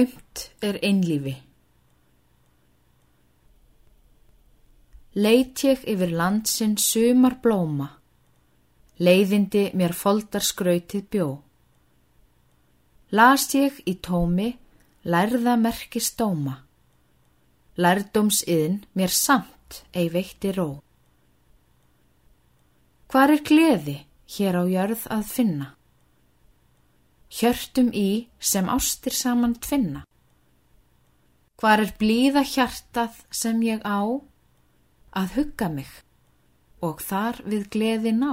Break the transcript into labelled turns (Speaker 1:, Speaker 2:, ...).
Speaker 1: Aumt er einlífi. Leit ég yfir landsinn sumar blóma, leiðindi mér foldar skrautið bjó. Las ég í tómi, lærða merki stóma, lærdómsiðin mér samt ei veitti ró. Hvar er gleði hér á jörð að finna? Hjörtum í sem ástir saman tvinna. Hvar er blíða hjartað sem ég á að hugga mig og þar við gleði ná?